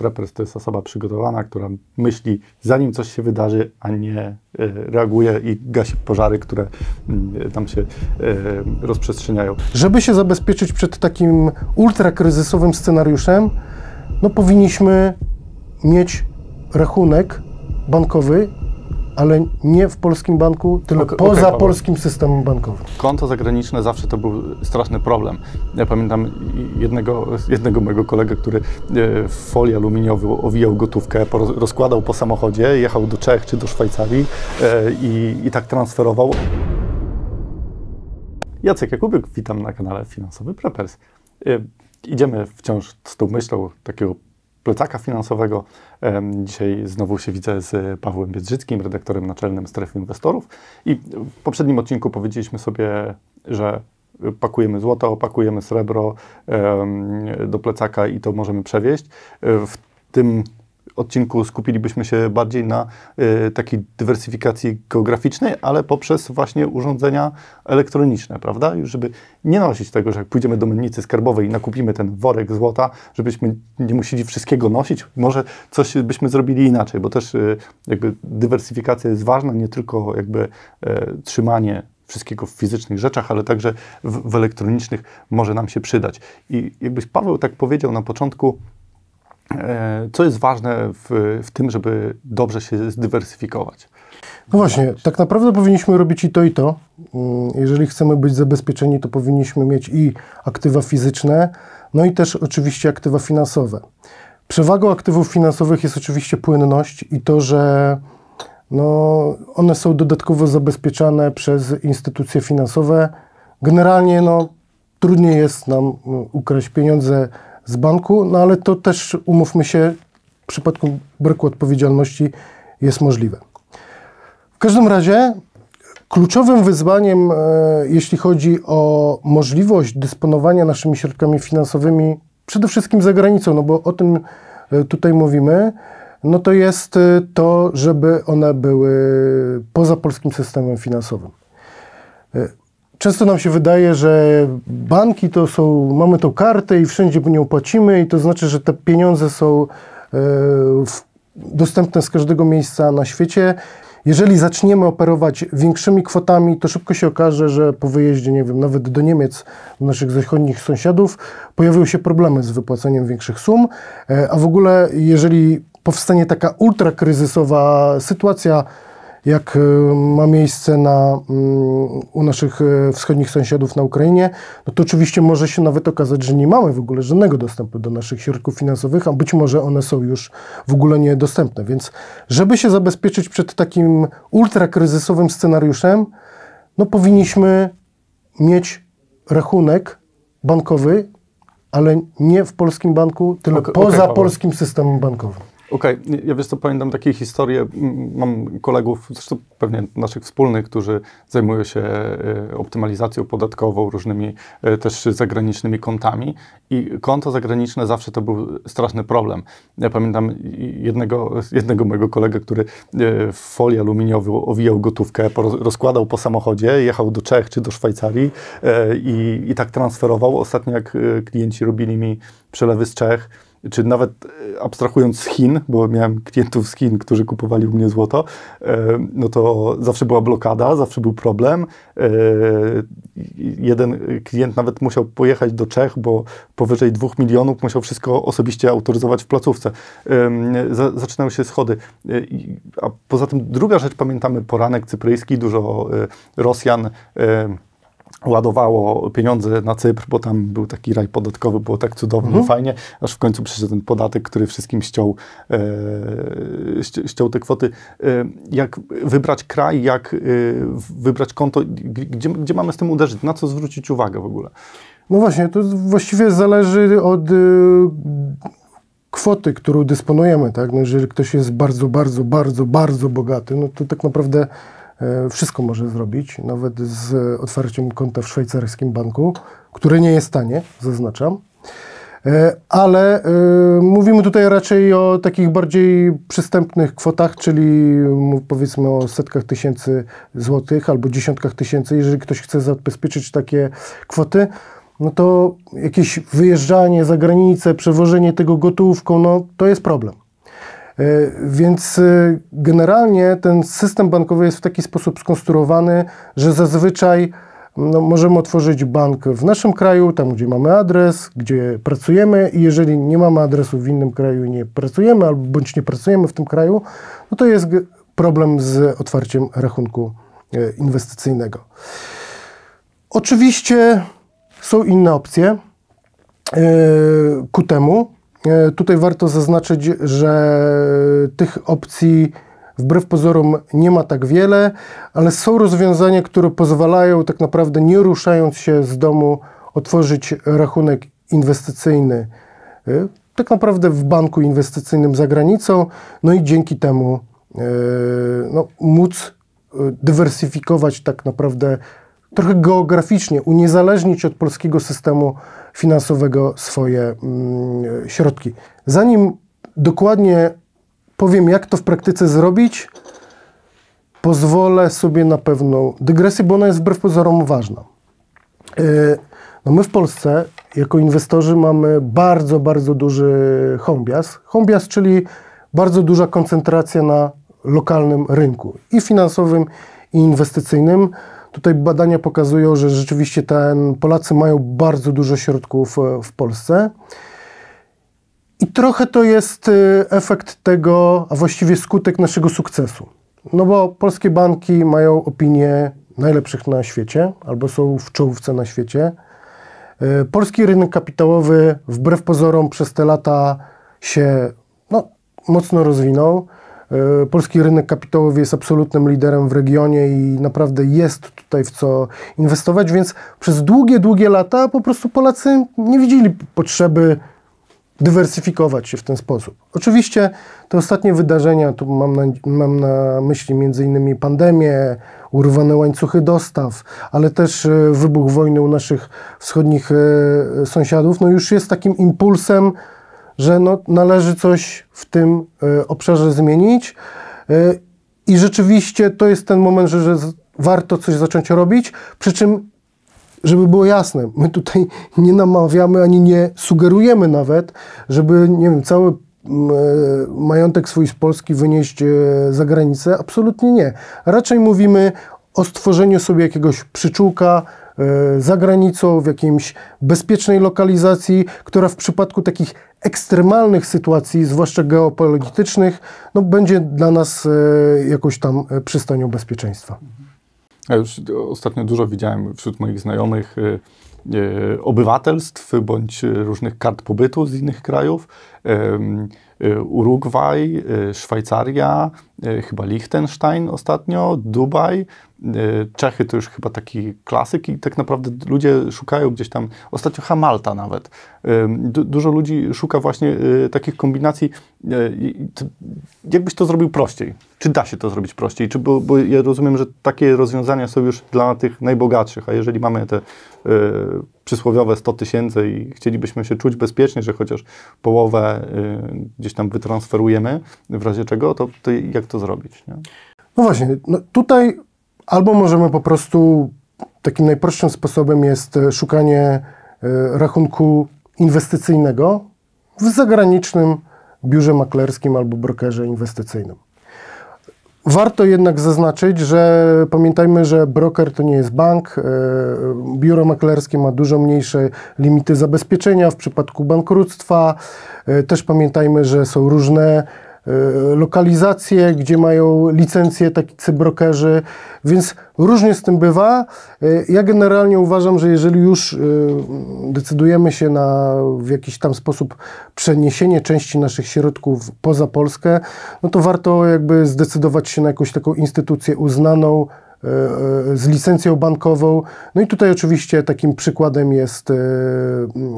Preppers to jest osoba przygotowana, która myśli zanim coś się wydarzy, a nie e, reaguje i gasi pożary, które mm, tam się e, rozprzestrzeniają. Żeby się zabezpieczyć przed takim ultrakryzysowym scenariuszem, no powinniśmy mieć rachunek bankowy, ale nie w polskim banku, tylko Ok- poza Paweł. polskim systemem bankowym. Konto zagraniczne zawsze to był straszny problem. Ja pamiętam jednego, jednego mojego kolegę, który e, w folii aluminiowej owijał gotówkę, rozkładał po samochodzie, jechał do Czech czy do Szwajcarii e, i, i tak transferował. Jacek Jakubyk, witam na kanale Finansowy Preppers. E, Idziemy wciąż z tą myślą takiego plecaka finansowego. Dzisiaj znowu się widzę z Pawłem Biedrzyckim, redaktorem naczelnym Strefy Inwestorów. I w poprzednim odcinku powiedzieliśmy sobie, że pakujemy złoto, pakujemy srebro do plecaka i to możemy przewieźć. E, W tym odcinku skupilibyśmy się bardziej na y, takiej dywersyfikacji geograficznej, ale poprzez właśnie urządzenia elektroniczne, prawda? Już żeby nie nosić tego, że jak pójdziemy do mennicy skarbowej i nakupimy ten worek złota, żebyśmy nie musieli wszystkiego nosić, może coś byśmy zrobili inaczej, bo też y, jakby dywersyfikacja jest ważna, nie tylko jakby e, trzymanie wszystkiego w fizycznych rzeczach, ale także w, w elektronicznych może nam się przydać. I jakbyś Paweł tak powiedział na początku, Co jest ważne w, w tym, żeby dobrze się zdywersyfikować? No właśnie, tak naprawdę powinniśmy robić i to, i to. Mm, Jeżeli chcemy być zabezpieczeni, to powinniśmy mieć i aktywa fizyczne, no i też oczywiście aktywa finansowe. Przewagą aktywów finansowych jest oczywiście płynność i to, że no, one są dodatkowo zabezpieczane przez instytucje finansowe. Generalnie no, trudniej jest nam no, ukraść pieniądze z banku, no ale to też, umówmy się, w przypadku braku odpowiedzialności jest możliwe. W każdym razie kluczowym wyzwaniem, e, jeśli chodzi o możliwość dysponowania naszymi środkami finansowymi, przede wszystkim za granicą, no bo o tym e, tutaj mówimy, no to jest e, to, żeby one były poza polskim systemem finansowym. Często nam się wydaje, że banki to są, mamy tą kartę i wszędzie nią płacimy i to znaczy, że te pieniądze są e, dostępne z każdego miejsca na świecie. Jeżeli zaczniemy operować większymi kwotami, to szybko się okaże, że po wyjeździe, nie wiem, nawet do Niemiec, do naszych zachodnich sąsiadów, pojawią się problemy z wypłaceniem większych sum, e, a w ogóle jeżeli powstanie taka ultrakryzysowa sytuacja, jak e, ma miejsce na, mm, u naszych e, wschodnich sąsiadów na Ukrainie, no to oczywiście może się nawet okazać, że nie mamy w ogóle żadnego dostępu do naszych środków finansowych, a być może one są już w ogóle niedostępne. Więc żeby się zabezpieczyć przed takim ultrakryzysowym scenariuszem, no powinniśmy mieć rachunek bankowy, ale nie w polskim banku, tylko Ok- okej, poza Paweł. polskim systemem bankowym. Okej, ja wiesz co, pamiętam takie historie, mam kolegów, zresztą pewnie naszych wspólnych, którzy zajmują się e, optymalizacją podatkową, różnymi e, też zagranicznymi kontami i konto zagraniczne zawsze to był straszny problem. Ja pamiętam jednego, jednego mojego kolegę, który e, w folii aluminiowej owijał gotówkę, rozkładał po samochodzie, jechał do Czech czy do Szwajcarii i, i tak transferował. Ostatnio jak klienci robili mi przelewy z Czech, czy nawet e, abstrahując z Chin, bo miałem klientów z Chin, którzy kupowali u mnie złoto, e, no to zawsze była blokada, zawsze był problem. E, Jeden klient nawet musiał pojechać do Czech, bo powyżej 2 milionów musiał wszystko osobiście autoryzować w placówce. Zaczynały się schody. A poza tym druga rzecz, pamiętamy poranek cypryjski, dużo Rosjan ładowało pieniądze na Cypr, bo tam był taki raj podatkowy, było tak cudownie, fajnie, aż w końcu przyszedł ten podatek, który wszystkim ściął, e, ści- ściął te kwoty. E, jak wybrać kraj, jak e, wybrać konto, gdzie, gdzie mamy z tym uderzyć, na co zwrócić uwagę w ogóle? No właśnie, to właściwie zależy od y, kwoty, którą dysponujemy, tak? No jeżeli ktoś jest bardzo, bardzo, bardzo, bardzo bogaty, no to tak naprawdę wszystko może zrobić, nawet z otwarciem konta w szwajcarskim banku, które nie jest tanie, zaznaczam. E, Ale e, mówimy tutaj raczej o takich bardziej przystępnych kwotach, czyli powiedzmy o setkach tysięcy złotych albo dziesiątkach tysięcy. Jeżeli ktoś chce zabezpieczyć takie kwoty, no to jakieś wyjeżdżanie za granicę, przewożenie tego gotówką, no to jest problem. E, Więc e, generalnie ten system bankowy jest w taki sposób skonstruowany, że zazwyczaj no, możemy otworzyć bank w naszym kraju, tam gdzie mamy adres, gdzie pracujemy i jeżeli nie mamy adresu w innym kraju i nie pracujemy, albo bądź nie pracujemy w tym kraju, no to jest problem z otwarciem rachunku e, inwestycyjnego. Oczywiście są inne opcje ku temu. E, Tutaj warto zaznaczyć, że tych opcji wbrew pozorom nie ma tak wiele, ale są rozwiązania, które pozwalają tak naprawdę nie ruszając się z domu otworzyć rachunek inwestycyjny e, tak naprawdę w banku inwestycyjnym za granicą, no i dzięki temu e, no, móc dywersyfikować tak naprawdę trochę geograficznie, uniezależnić od polskiego systemu finansowego swoje mm, środki. Zanim dokładnie powiem, jak to w praktyce zrobić, pozwolę sobie na pewną dygresję, bo ona jest wbrew pozorom ważna. E, No my w Polsce jako inwestorzy mamy bardzo, bardzo duży home bias. Home bias, czyli bardzo duża koncentracja na lokalnym rynku i finansowym, i inwestycyjnym. Tutaj badania pokazują, że rzeczywiście ten, Polacy mają bardzo dużo środków e, w Polsce. I trochę to jest y, efekt tego, a właściwie skutek naszego sukcesu. No bo polskie banki mają opinię najlepszych na świecie, albo są w czołówce na świecie. Y, Polski rynek kapitałowy wbrew pozorom przez te lata się no, mocno rozwinął. Y, Polski rynek kapitałowy jest absolutnym liderem w regionie i naprawdę jest tutaj w co inwestować, więc przez długie, długie lata po prostu Polacy nie widzieli potrzeby dywersyfikować się w ten sposób. Oczywiście te ostatnie wydarzenia, tu mam na, mam na myśli innymi pandemię, urwane łańcuchy dostaw, ale też e, wybuch wojny u naszych wschodnich e, sąsiadów, no już jest takim impulsem, że no, należy coś w tym e, obszarze zmienić. E, I rzeczywiście to jest ten moment, że, że warto coś zacząć robić, przy czym żeby było jasne, my tutaj nie namawiamy ani nie sugerujemy nawet, żeby, nie wiem, cały e, majątek swój z Polski wynieść za granicę. Absolutnie nie. Raczej mówimy o stworzeniu sobie jakiegoś przyczółka za granicą, w jakiejś bezpiecznej lokalizacji, która w przypadku takich ekstremalnych sytuacji, zwłaszcza geopolitycznych, no, będzie dla nas e, jakąś tam e, przystanią bezpieczeństwa. Ja już ostatnio dużo widziałem wśród moich znajomych y, obywatelstw bądź różnych kart pobytu z innych krajów. Y, Urugwaj, y, Szwajcaria, y, chyba Liechtenstein ostatnio, Dubaj. Czechy to już chyba taki klasyk i tak naprawdę ludzie szukają gdzieś tam, ostatnio Hamalta nawet. Dużo ludzi szuka właśnie takich kombinacji. Jakbyś to zrobił prościej? Czy da się to zrobić prościej? Czy, bo, bo ja rozumiem, że takie rozwiązania są już dla tych najbogatszych, a jeżeli mamy te przysłowiowe 100 tysięcy i chcielibyśmy się czuć bezpiecznie, że chociaż połowę y, gdzieś tam wytransferujemy, w razie czego, to, to jak to zrobić? Nie? No właśnie, no tutaj albo możemy po prostu takim najprostszym sposobem jest e, szukanie e, rachunku inwestycyjnego w zagranicznym biurze maklerskim albo brokerze inwestycyjnym. Warto jednak zaznaczyć, że pamiętajmy, że broker to nie jest bank. e, Biuro maklerskie ma dużo mniejsze limity zabezpieczenia w przypadku bankructwa. E, Też pamiętajmy, że są różne lokalizacje, gdzie mają licencje tacy brokerzy, więc różnie z tym bywa. E, Ja generalnie uważam, że jeżeli już e, decydujemy się na w jakiś tam sposób przeniesienie części naszych środków poza Polskę, no to warto jakby zdecydować się na jakąś taką instytucję uznaną, z licencją bankową. No i tutaj oczywiście takim przykładem jest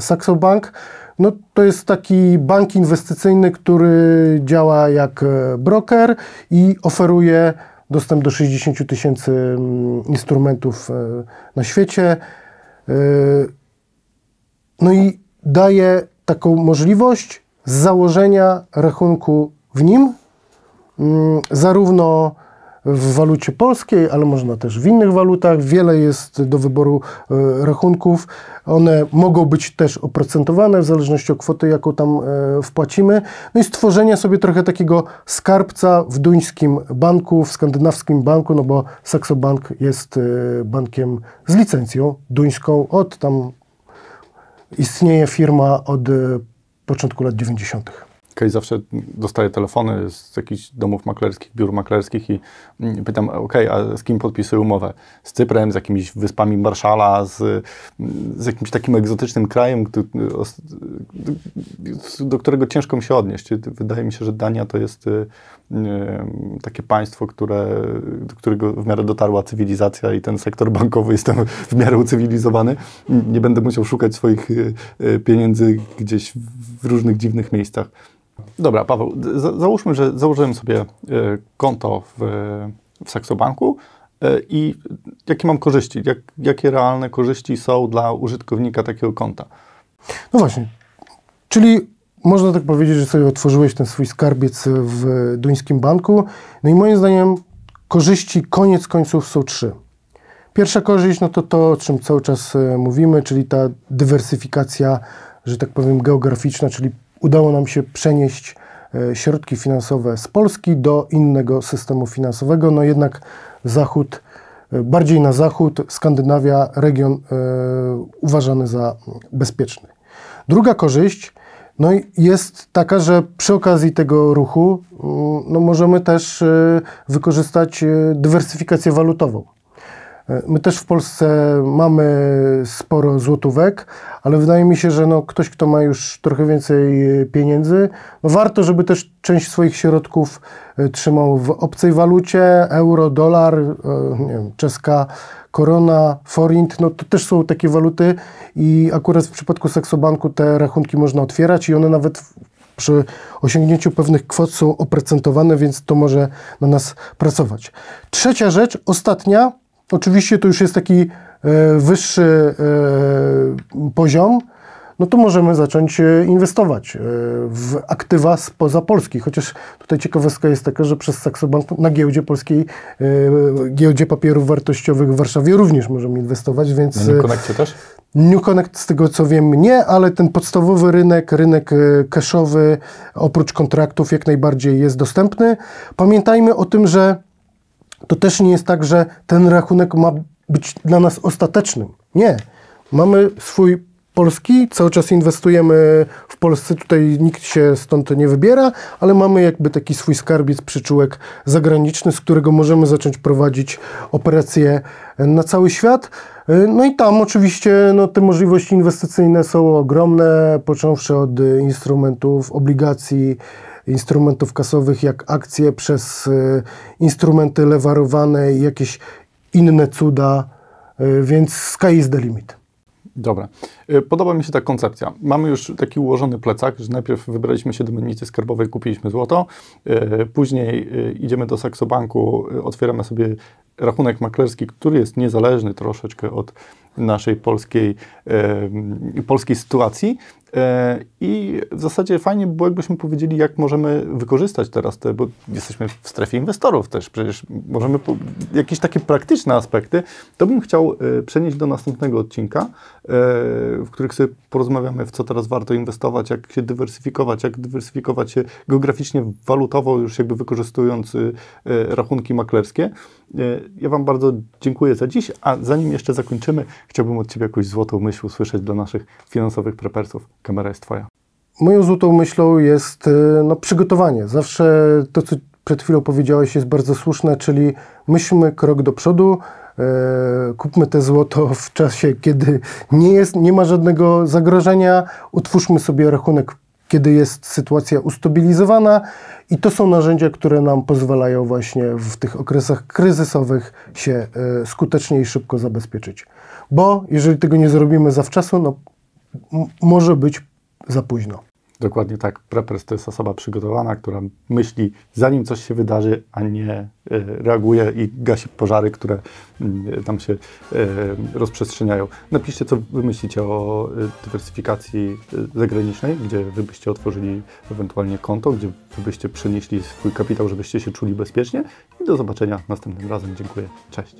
Saxo Bank. No, to jest taki bank inwestycyjny, który działa jak e, broker i oferuje dostęp do 60 tysięcy mm, instrumentów e, na świecie. E, No i daje taką możliwość założenia rachunku w nim, mm, zarówno w walucie polskiej, ale można też w innych walutach. Wiele jest do wyboru e, rachunków. One mogą być też oprocentowane w zależności od kwoty, jaką tam e, wpłacimy. No i stworzenie sobie trochę takiego skarbca w duńskim banku, w skandynawskim banku, no bo Saxo Bank jest e, bankiem z licencją duńską. Od tam istnieje firma od początku lat 90. Okej, zawsze dostaję telefony z jakichś domów maklerskich, biur maklerskich i pytam, ok, a z kim podpisuję umowę? Z Cyprem, z jakimiś wyspami Marszala, z, z jakimś takim egzotycznym krajem, do, którego ciężko mi się odnieść. Wydaje mi się, że Dania to jest y, takie państwo, które, do którego w miarę dotarła cywilizacja i ten sektor bankowy jest tam w miarę ucywilizowany. Nie będę musiał szukać swoich y, y, pieniędzy gdzieś w różnych dziwnych miejscach. Dobra, Paweł, załóżmy, że założyłem sobie e, konto w, w Saxobanku e, i jakie mam korzyści? Jak, jakie realne korzyści są dla użytkownika takiego konta? No właśnie, czyli można tak powiedzieć, że sobie otworzyłeś ten swój skarbiec w duńskim banku. No i moim zdaniem korzyści koniec końców są trzy. Pierwsza korzyść, no to to, o czym cały czas e, mówimy, czyli ta dywersyfikacja, że tak powiem, geograficzna, czyli udało nam się przenieść e, środki finansowe z Polski do innego systemu finansowego. No jednak Zachód, e, bardziej na zachód, Skandynawia, region e, uważany za bezpieczny. Druga korzyść no jest taka, że przy okazji tego ruchu mm, no możemy też wykorzystać dywersyfikację walutową. My też w Polsce mamy sporo złotówek, ale wydaje mi się, że no ktoś, kto ma już trochę więcej pieniędzy, no warto, żeby też część swoich środków e, trzymał w obcej walucie, euro, dolar, e, nie wiem, czeska korona, forint, no to też są takie waluty i akurat w przypadku Seksobanku te rachunki można otwierać i one nawet przy osiągnięciu pewnych kwot są oprocentowane, więc to może na nas pracować. Trzecia rzecz, ostatnia, oczywiście to już jest taki e, wyższy e, poziom, no to możemy zacząć e, inwestować w aktywa spoza Polski. Chociaż tutaj ciekawostka jest taka, że przez Saxobank na giełdzie polskiej, giełdzie papierów wartościowych w Warszawie również możemy inwestować, więc... Na New Connectie też? New Connect z tego co wiem nie, ale ten podstawowy rynek, rynek cashowy oprócz kontraktów jak najbardziej jest dostępny. Pamiętajmy o tym, że to też nie jest tak, że ten rachunek ma być dla nas ostatecznym. Nie. Mamy swój polski, cały czas inwestujemy w Polsce, tutaj nikt się stąd nie wybiera, ale mamy jakby taki swój skarbiec, przyczółek zagraniczny, z którego możemy zacząć prowadzić operacje na cały świat. No i tam oczywiście no, te możliwości inwestycyjne są ogromne, począwszy od instrumentów, obligacji, instrumentów kasowych, jak akcje, przez e, instrumenty lewarowane i jakieś inne cuda, e, więc sky is the limit. Dobra. E, podoba mi się ta koncepcja. Mamy już taki ułożony plecak, że najpierw wybraliśmy się do mennicy skarbowej, kupiliśmy złoto, później idziemy do Saxobanku, otwieramy sobie rachunek maklerski, który jest niezależny troszeczkę od naszej polskiej, polskiej sytuacji. E, I w zasadzie fajnie by było, jakbyśmy powiedzieli, jak możemy wykorzystać teraz te, bo jesteśmy w strefie inwestorów też, przecież możemy po, jakieś takie praktyczne aspekty, to bym chciał e, przenieść do następnego odcinka, e, w których sobie porozmawiamy, w co teraz warto inwestować, jak się dywersyfikować, jak dywersyfikować się geograficznie, walutowo, już jakby wykorzystując rachunki maklerskie. Ja Wam bardzo dziękuję za dziś, a zanim jeszcze zakończymy, chciałbym od Ciebie jakąś złotą myśl usłyszeć dla naszych finansowych prepersów. Kamera jest Twoja. Moją złotą myślą jest e, no, przygotowanie. Zawsze to, co przed chwilą powiedziałeś, jest bardzo słuszne, czyli myślmy krok do przodu, e, kupmy te złoto w czasie, kiedy nie, jest, nie ma żadnego zagrożenia, utwórzmy sobie rachunek kiedy jest sytuacja ustabilizowana i to są narzędzia, które nam pozwalają właśnie w tych okresach kryzysowych się e, skutecznie i szybko zabezpieczyć. Bo jeżeli tego nie zrobimy zawczasu, no może być za późno. Dokładnie tak. Preppers to jest osoba przygotowana, która myśli zanim coś się wydarzy, a nie e, reaguje i gasi pożary, które mm, tam się e, rozprzestrzeniają. Napiszcie, co wy myślicie o e, dywersyfikacji zagranicznej, gdzie wy byście otworzyli ewentualnie konto, gdzie wy byście przenieśli swój kapitał, żebyście się czuli bezpiecznie i do zobaczenia następnym razem. Dziękuję. Cześć.